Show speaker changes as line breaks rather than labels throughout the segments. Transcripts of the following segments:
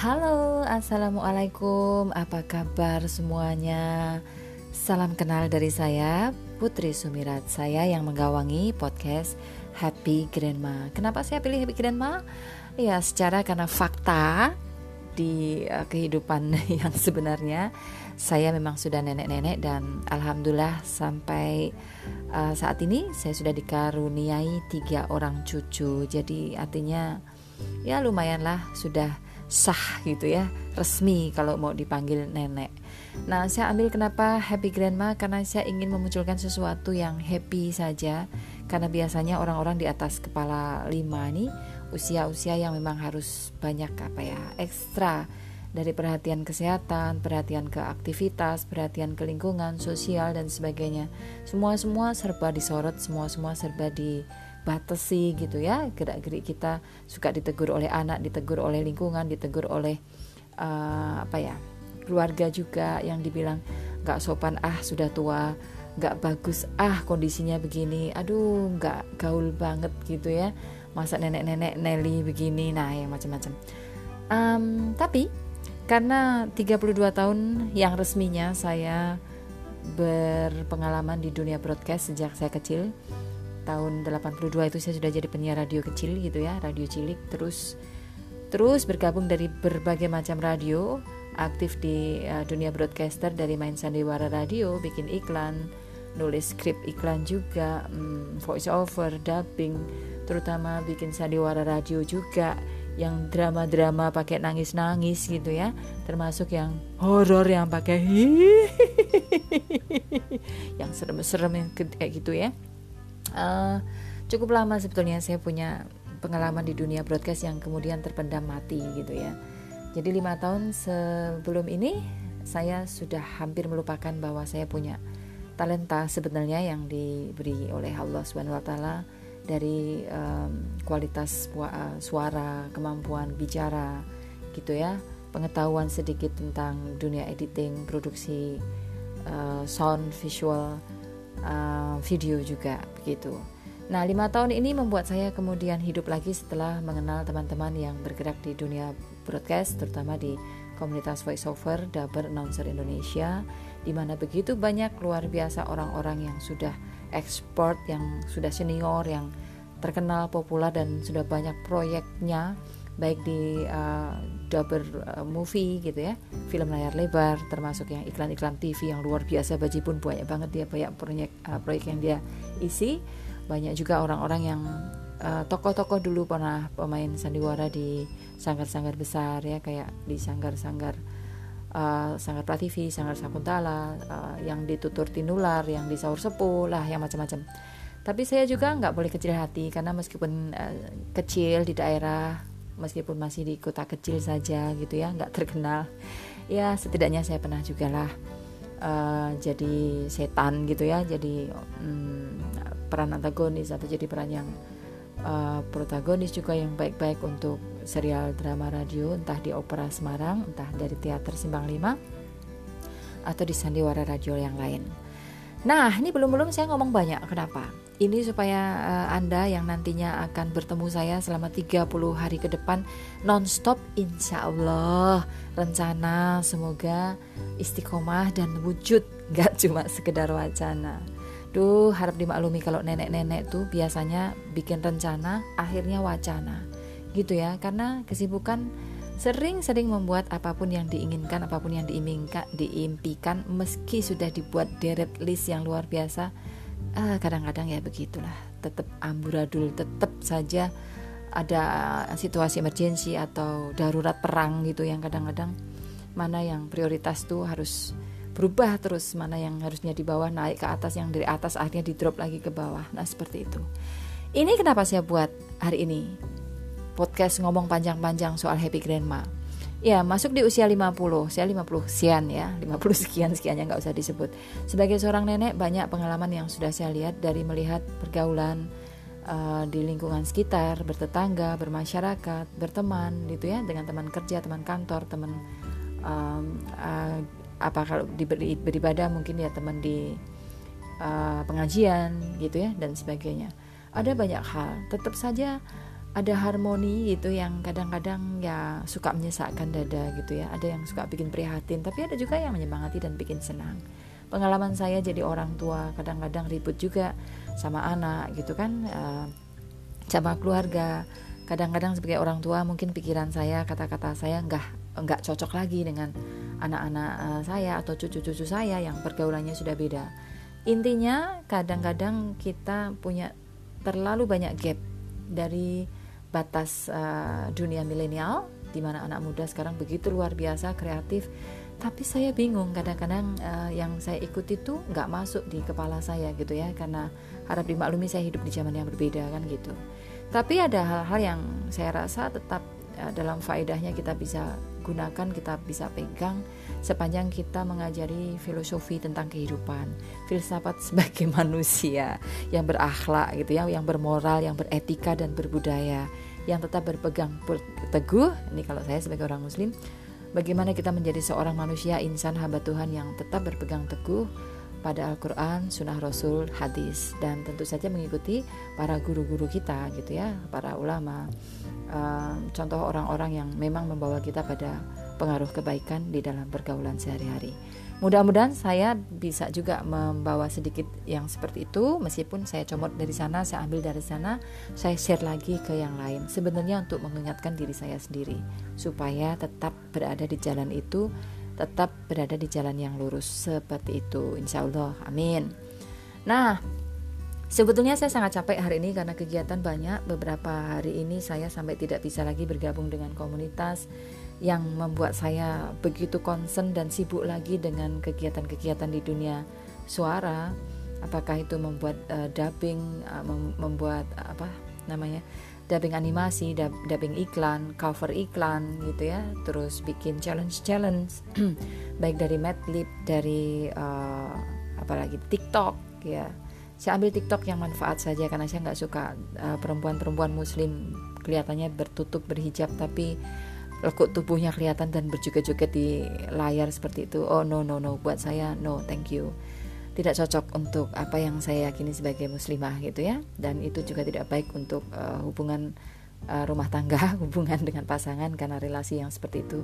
Halo, assalamualaikum. Apa kabar semuanya? Salam kenal dari saya, Putri Sumirat. Saya yang menggawangi podcast Happy Grandma. Kenapa saya pilih Happy Grandma? Ya, secara karena fakta di uh, kehidupan yang sebenarnya saya memang sudah nenek-nenek dan alhamdulillah sampai uh, saat ini saya sudah dikaruniai tiga orang cucu. Jadi artinya ya lumayanlah sudah sah gitu ya resmi kalau mau dipanggil nenek. Nah saya ambil kenapa happy grandma karena saya ingin memunculkan sesuatu yang happy saja karena biasanya orang-orang di atas kepala lima nih usia-usia yang memang harus banyak apa ya ekstra dari perhatian kesehatan, perhatian ke aktivitas, perhatian ke lingkungan, sosial dan sebagainya. Semua-semua serba disorot, semua-semua serba di batasi gitu ya. Gerak-gerik kita suka ditegur oleh anak ditegur oleh lingkungan ditegur oleh uh, apa ya keluarga juga yang dibilang nggak sopan ah sudah tua nggak bagus ah kondisinya begini aduh nggak gaul banget gitu ya. Masa nenek-nenek Nelly begini nah yang macam-macam. Um, tapi karena 32 tahun yang resminya saya berpengalaman di dunia broadcast sejak saya kecil tahun 82 itu saya sudah jadi penyiar radio kecil gitu ya, radio cilik. Terus terus bergabung dari berbagai macam radio, aktif di uh, dunia broadcaster dari main sandiwara radio, bikin iklan, nulis skrip iklan juga, um, voice over, dubbing, terutama bikin sandiwara radio juga yang drama-drama pakai nangis-nangis gitu ya, termasuk yang horor yang pakai yang serem-serem kayak gitu ya uh, cukup lama sebetulnya saya punya pengalaman di dunia broadcast yang kemudian terpendam mati gitu ya. Jadi lima tahun sebelum ini saya sudah hampir melupakan bahwa saya punya talenta sebenarnya yang diberi oleh Allah Subhanahu Wa Taala dari um, kualitas suara, kemampuan bicara, gitu ya, pengetahuan sedikit tentang dunia editing, produksi uh, sound, visual, uh, video juga begitu. Nah, lima tahun ini membuat saya kemudian hidup lagi setelah mengenal teman-teman yang bergerak di dunia broadcast, terutama di komunitas voiceover, dubber, announcer Indonesia, di mana begitu banyak luar biasa orang-orang yang sudah ekspor, yang sudah senior, yang terkenal, populer, dan sudah banyak proyeknya baik di uh, dubber uh, movie gitu ya film layar lebar termasuk yang iklan-iklan TV yang luar biasa Baji pun banyak banget dia banyak proyek uh, proyek yang dia isi banyak juga orang-orang yang tokoh-tokoh uh, dulu pernah pemain sandiwara di sanggar-sanggar besar ya kayak di sanggar-sanggar uh, sanggar Prativi, sanggar Sakuntala, uh, yang ditutur tinular, yang di Saur Sepuh lah, yang macam-macam. Tapi saya juga nggak boleh kecil hati karena meskipun uh, kecil di daerah meskipun masih di kota kecil saja gitu ya nggak terkenal. Ya setidaknya saya pernah juga lah uh, jadi setan gitu ya jadi um, peran antagonis atau jadi peran yang uh, protagonis juga yang baik-baik untuk serial drama radio entah di Opera Semarang entah dari teater Simbang 5 atau di sandiwara radio yang lain. Nah ini belum-belum saya ngomong banyak kenapa ini supaya uh, Anda yang nantinya akan bertemu saya selama 30 hari ke depan nonstop insya Allah. Rencana semoga istiqomah dan wujud gak cuma sekedar wacana. Duh harap dimaklumi kalau nenek-nenek tuh biasanya bikin rencana akhirnya wacana. Gitu ya karena kesibukan sering-sering membuat apa pun yang diinginkan apa pun yang diimingkan diimpikan meski sudah dibuat deret list yang luar biasa ah, kadang-kadang ya begitulah. Tetap amburadul tetap saja ada situasi emergensi atau darurat perang gitu yang kadang-kadang mana yang prioritas tuh harus berubah terus mana yang harusnya di bawah naik ke atas yang dari atas akhirnya di drop lagi ke bawah. Nah seperti itu. Ini kenapa saya buat hari ini podcast ngomong panjang-panjang soal happy grandma Ya, masuk di usia 50, saya 50 sekian ya, 50 sekian sekiannya nggak usah disebut. Sebagai seorang nenek banyak pengalaman yang sudah saya lihat dari melihat pergaulan uh, di lingkungan sekitar, bertetangga, bermasyarakat, berteman gitu ya, dengan teman kerja, teman kantor, teman um, uh, apa kalau di beribadah mungkin ya teman di uh, pengajian gitu ya dan sebagainya. Ada banyak hal. Tetap saja ada harmoni gitu yang kadang-kadang ya suka menyesakkan dada gitu ya. Ada yang suka bikin prihatin tapi ada juga yang menyemangati dan bikin senang. Pengalaman saya jadi orang tua kadang-kadang ribut juga sama anak gitu kan uh, sama keluarga. Kadang-kadang sebagai orang tua mungkin pikiran saya kata-kata saya enggak enggak cocok lagi dengan anak-anak uh, saya atau cucu-cucu saya yang pergaulannya sudah beda. Intinya kadang-kadang kita punya terlalu banyak gap dari batas uh, dunia milenial di mana anak muda sekarang begitu luar biasa kreatif. Tapi saya bingung kadang-kadang uh, yang saya ikuti itu nggak masuk di kepala saya gitu ya karena harap dimaklumi saya hidup di zaman yang berbeda kan gitu. Tapi ada hal-hal yang saya rasa tetap uh, dalam faedahnya kita bisa gunakan kita bisa pegang sepanjang kita mengajari filosofi tentang kehidupan filsafat sebagai manusia yang berakhlak gitu ya yang bermoral yang beretika dan berbudaya yang tetap berpegang teguh ini kalau saya sebagai orang muslim bagaimana kita menjadi seorang manusia insan hamba Tuhan yang tetap berpegang teguh pada Al-Quran, Sunnah Rasul, Hadis dan tentu saja mengikuti para guru-guru kita gitu ya, para ulama. Uh, contoh orang-orang yang memang membawa kita pada pengaruh kebaikan di dalam pergaulan sehari-hari. Mudah-mudahan saya bisa juga membawa sedikit yang seperti itu meskipun saya comot dari sana, saya ambil dari sana, saya share lagi ke yang lain. Sebenarnya untuk mengingatkan diri saya sendiri supaya tetap berada di jalan itu, tetap berada di jalan yang lurus seperti itu. Insya Allah, amin. Nah, Sebetulnya saya sangat capek hari ini karena kegiatan banyak. Beberapa hari ini saya sampai tidak bisa lagi bergabung dengan komunitas yang membuat saya begitu concern dan sibuk lagi dengan kegiatan-kegiatan di dunia suara. Apakah itu membuat uh, dubbing, uh, mem membuat uh, apa namanya? dubbing animasi, dub dubbing iklan, cover iklan gitu ya. Terus bikin challenge-challenge baik dari Madlib, dari uh, apalagi TikTok ya saya ambil TikTok yang manfaat saja karena saya nggak suka uh, perempuan-perempuan Muslim kelihatannya bertutup berhijab tapi lekuk tubuhnya kelihatan dan berjoget-joget di layar seperti itu. Oh no no no, buat saya no, thank you. Tidak cocok untuk apa yang saya yakini sebagai muslimah gitu ya. Dan itu juga tidak baik untuk uh, hubungan uh, rumah tangga, hubungan dengan pasangan karena relasi yang seperti itu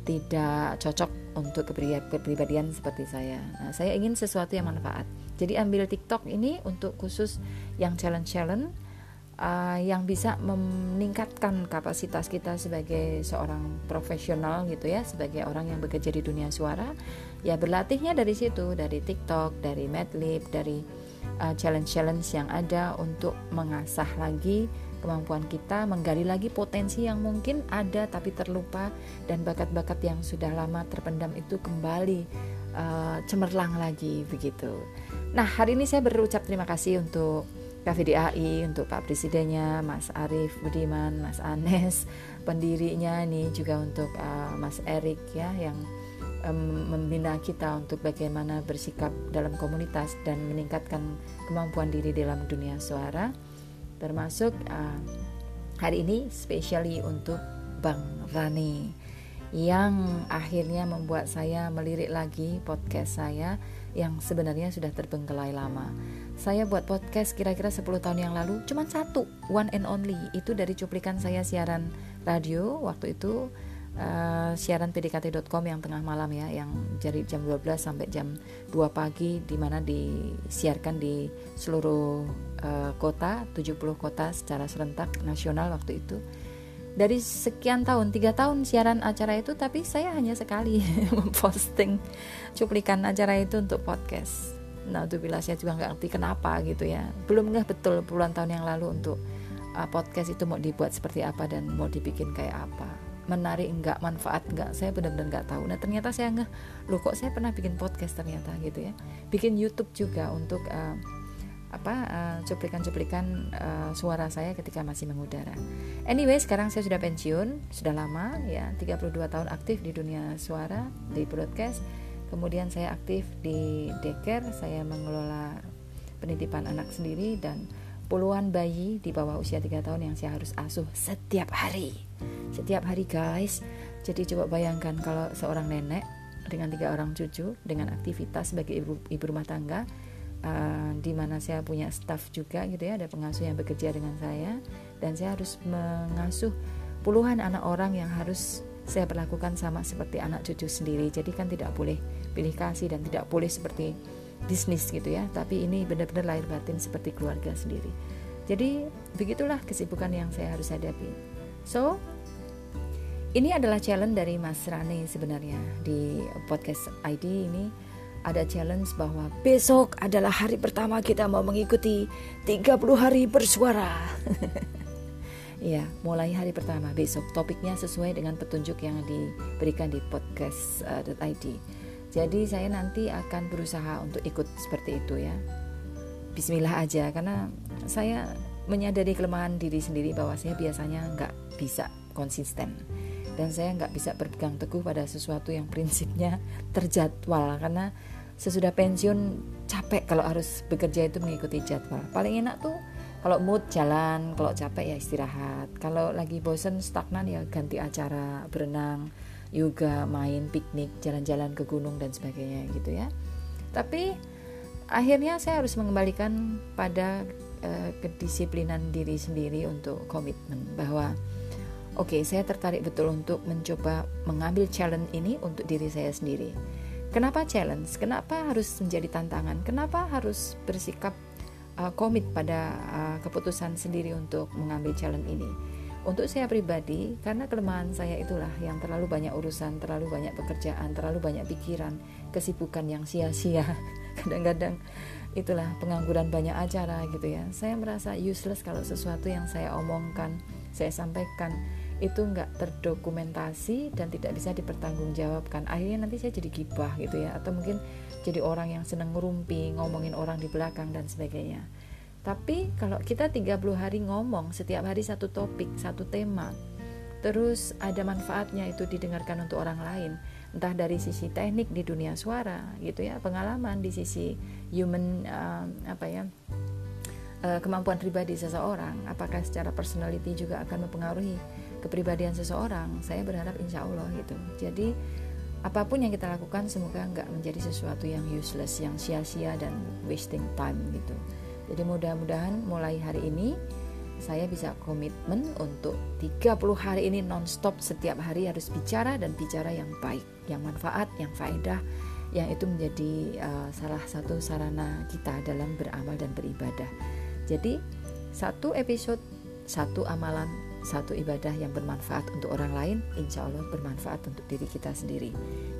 tidak cocok untuk kepribadian seperti saya. Nah, saya ingin sesuatu yang manfaat. Jadi ambil TikTok ini untuk khusus yang challenge-challenge uh, yang bisa meningkatkan kapasitas kita sebagai seorang profesional gitu ya, sebagai orang yang bekerja di dunia suara. Ya berlatihnya dari situ, dari TikTok, dari Madlib, dari uh, challenge-challenge yang ada untuk mengasah lagi kemampuan kita, menggali lagi potensi yang mungkin ada tapi terlupa dan bakat-bakat yang sudah lama terpendam itu kembali uh, cemerlang lagi begitu. Nah, hari ini saya berucap terima kasih untuk KVDAI, untuk Pak Presidennya, Mas Arief Budiman, Mas Anes, pendirinya ini juga untuk uh, Mas Erik ya yang um, membina kita untuk bagaimana bersikap dalam komunitas dan meningkatkan kemampuan diri dalam dunia suara. Termasuk uh, hari ini spesially untuk Bang Rani yang akhirnya membuat saya melirik lagi podcast saya yang sebenarnya sudah terbengkelai lama. Saya buat podcast kira-kira 10 tahun yang lalu cuma satu, one and only. Itu dari cuplikan saya siaran radio waktu itu uh, siaran pdkt.com yang tengah malam ya, yang dari jam 12 sampai jam 2 pagi di mana disiarkan di seluruh uh, kota, 70 kota secara serentak nasional waktu itu dari sekian tahun tiga tahun siaran acara itu tapi saya hanya sekali memposting cuplikan acara itu untuk podcast. Nah itu bila saya juga nggak ngerti kenapa gitu ya. Belum nggak betul puluhan tahun yang lalu untuk uh, podcast itu mau dibuat seperti apa dan mau dibikin kayak apa. Menarik enggak manfaat enggak saya benar-benar nggak tahu. Nah ternyata saya nggak lu kok saya pernah bikin podcast ternyata? gitu ya. Bikin YouTube juga untuk uh, apa uh, cuplikan-cuplikan uh, suara saya ketika masih mengudara. Anyway, sekarang saya sudah pensiun, sudah lama ya, 32 tahun aktif di dunia suara di broadcast. Kemudian saya aktif di daycare, saya mengelola penitipan anak sendiri dan puluhan bayi di bawah usia 3 tahun yang saya harus asuh setiap hari. Setiap hari, guys. Jadi coba bayangkan kalau seorang nenek dengan tiga orang cucu dengan aktivitas sebagai ibu, ibu rumah tangga uh, di mana saya punya staff juga gitu ya ada pengasuh yang bekerja dengan saya dan saya harus mengasuh puluhan anak orang yang harus saya perlakukan sama seperti anak cucu sendiri. Jadi kan tidak boleh pilih kasih dan tidak boleh seperti bisnis gitu ya tapi ini benar-benar lahir batin seperti keluarga sendiri. Jadi begitulah kesibukan yang saya harus hadapi. So ini adalah challenge dari Mas Rani sebenarnya di podcast ID ini ada challenge bahwa besok adalah hari pertama kita mau mengikuti 30 hari bersuara. Iya, mulai hari pertama besok topiknya sesuai dengan petunjuk yang diberikan di podcast.id. Uh, Jadi saya nanti akan berusaha untuk ikut seperti itu ya. Bismillah aja karena saya menyadari kelemahan diri sendiri bahwa saya biasanya nggak bisa konsisten dan saya nggak bisa berpegang teguh pada sesuatu yang prinsipnya terjadwal. Karena sesudah pensiun capek kalau harus bekerja itu mengikuti jadwal. Paling enak tuh kalau mood jalan kalau capek ya istirahat. Kalau lagi bosen stagnan ya ganti acara berenang yoga main piknik jalan-jalan ke gunung dan sebagainya gitu ya. Tapi akhirnya saya harus mengembalikan pada uh, kedisiplinan diri sendiri untuk komitmen bahwa oke okay, saya tertarik betul untuk mencoba mengambil challenge ini untuk diri saya sendiri kenapa challenge kenapa harus menjadi tantangan kenapa harus bersikap uh, komit pada uh, keputusan sendiri untuk mengambil challenge ini. Untuk saya pribadi, karena kelemahan saya itulah yang terlalu banyak urusan, terlalu banyak pekerjaan, terlalu banyak pikiran, kesibukan yang sia-sia. Kadang-kadang itulah pengangguran banyak acara gitu ya. Saya merasa useless kalau sesuatu yang saya omongkan, saya sampaikan itu nggak terdokumentasi dan tidak bisa dipertanggungjawabkan. Akhirnya nanti saya jadi gibah gitu ya, atau mungkin jadi orang yang seneng ngerumpi, ngomongin orang di belakang dan sebagainya. Tapi kalau kita 30 hari ngomong setiap hari satu topik, satu tema, terus ada manfaatnya itu didengarkan untuk orang lain, entah dari sisi teknik di dunia suara gitu ya, pengalaman di sisi human uh, apa ya uh, kemampuan pribadi seseorang, apakah secara personality juga akan mempengaruhi kepribadian seseorang. Saya berharap insya Allah gitu. Jadi apa pun yang kita lakukan semoga nggak menjadi sesuatu yang useless, yang sia-sia dan wasting time gitu. Jadi mudah-mudahan mulai hari ini saya bisa komitmen untuk 30 hari ini nonstop setiap hari harus bicara dan bicara yang baik, yang manfaat, yang faedah, yang itu menjadi uh, salah satu sarana kita dalam beramal dan beribadah. Jadi satu episode, satu amalan satu ibadah yang bermanfaat untuk orang lain, insya Allah bermanfaat untuk diri kita sendiri.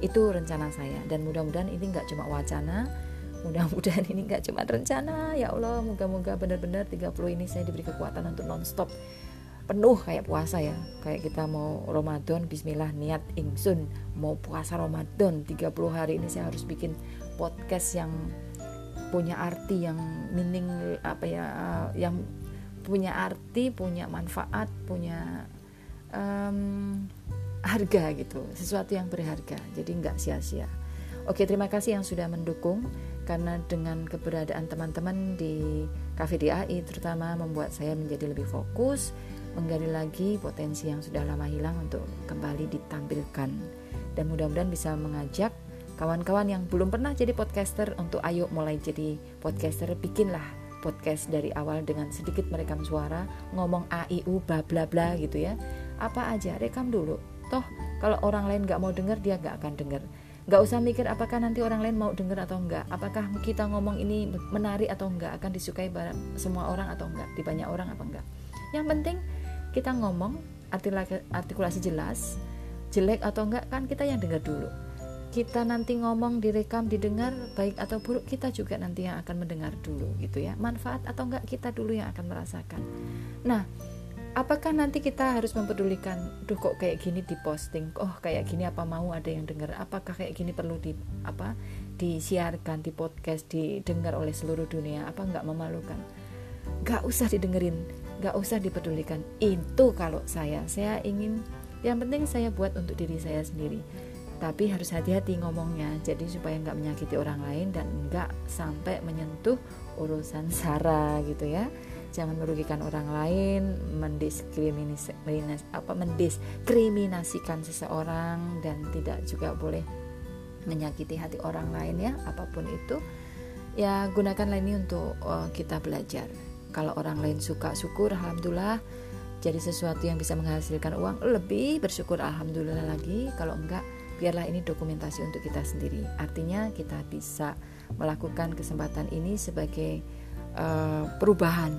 Itu rencana saya dan mudah-mudahan ini nggak cuma wacana, mudah-mudahan ini nggak cuma rencana. Ya Allah, moga-moga benar-benar 30 ini saya diberi kekuatan untuk nonstop penuh kayak puasa ya kayak kita mau Ramadan Bismillah niat ingsun mau puasa Ramadan 30 hari ini saya harus bikin podcast yang punya arti yang meaning apa ya yang punya arti, punya manfaat, punya um, harga gitu, sesuatu yang berharga. Jadi nggak sia-sia. Oke, terima kasih yang sudah mendukung karena dengan keberadaan teman-teman di Cafe terutama membuat saya menjadi lebih fokus, menggali lagi potensi yang sudah lama hilang untuk kembali ditampilkan. Dan mudah-mudahan bisa mengajak kawan-kawan yang belum pernah jadi podcaster untuk ayo mulai jadi podcaster, bikinlah podcast dari awal dengan sedikit merekam suara, ngomong a i u bla bla bla gitu ya. Apa aja rekam dulu. Toh kalau orang lain nggak mau dengar dia nggak akan dengar. Nggak usah mikir apakah nanti orang lain mau dengar atau enggak. Apakah kita ngomong ini menarik atau enggak akan disukai semua orang atau enggak, di banyak orang apa enggak. Yang penting kita ngomong artikulasi jelas, jelek atau enggak kan kita yang dengar dulu kita nanti ngomong direkam didengar baik atau buruk kita juga nanti yang akan mendengar dulu gitu ya. Manfaat atau enggak kita dulu yang akan merasakan. Nah apakah nanti kita harus mempedulikan duh kok kayak gini diposting oh kayak gini apa mau ada yang dengar apakah kayak gini perlu di apa disiarkan di podcast didengar oleh seluruh dunia? Apa enggak memalukan? Nggak usah didengerin nggak usah dipedulikan. Itu kalau saya. Saya ingin yang penting saya buat untuk diri saya sendiri tapi harus hati-hati ngomongnya. Jadi supaya nggak menyakiti orang lain dan nggak sampai menyentuh urusan sara gitu ya. Jangan merugikan orang lain mendiskriminasi apa mendiskriminasikan seseorang dan tidak juga boleh menyakiti hati orang lain ya apa pun itu. Ya gunakanlah ini untuk uh, kita belajar. Kalau orang lain suka syukur alhamdulillah. Jadi sesuatu yang bisa menghasilkan uang lebih bersyukur alhamdulillah lagi. Kalau enggak biarlah ini dokumentasi untuk kita sendiri artinya kita bisa melakukan kesempatan ini sebagai uh, perubahan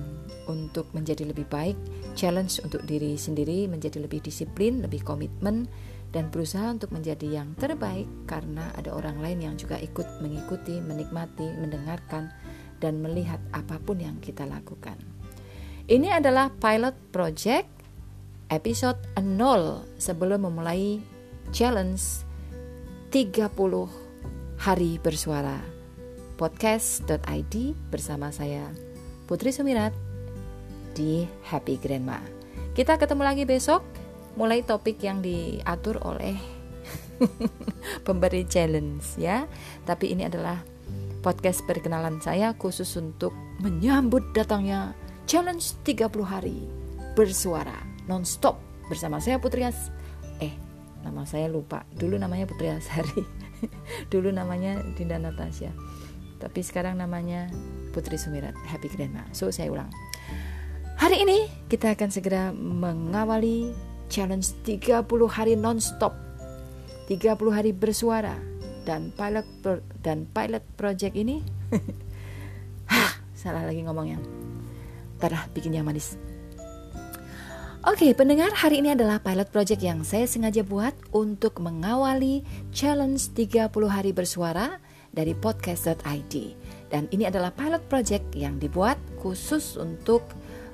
untuk menjadi lebih baik challenge untuk diri sendiri menjadi lebih disiplin lebih komitmen dan berusaha untuk menjadi yang terbaik karena ada orang lain yang juga ikut mengikuti, menikmati, mendengarkan, dan melihat apa pun yang kita lakukan. Ini adalah pilot project episode 0 sebelum memulai challenge 30 hari bersuara podcast.id bersama saya Putri Sumirat di Happy Grandma. Kita ketemu lagi besok mulai topik yang diatur oleh pemberi challenge ya. Tapi ini adalah podcast perkenalan saya khusus untuk menyambut datangnya challenge 30 hari bersuara nonstop bersama saya Putri As nama saya lupa. Dulu namanya Putri Asari. Dulu namanya Dinda Natasha. Tapi sekarang namanya Putri Sumirat. Happy Grandma. So saya ulang. Hari ini kita akan segera mengawali challenge 30 hari nonstop. 30 hari bersuara. Dan pilot dan pilot project ini. Hah, salah lagi ngomongnya. Tarah bikin yang manis Oke, pendengar, hari ini adalah pilot project yang saya sengaja buat untuk mengawali challenge 30 hari bersuara dari podcast.id. Dan ini adalah pilot project yang dibuat khusus untuk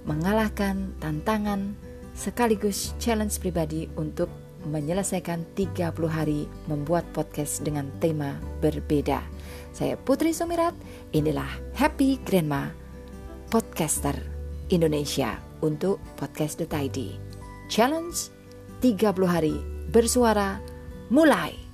mengalahkan tantangan sekaligus challenge pribadi untuk menyelesaikan 30 hari membuat podcast dengan tema berbeda. Saya Putri Sumirat, inilah Happy Grandma, podcaster Indonesia untuk podcast.id. Challenge 30 hari bersuara mulai.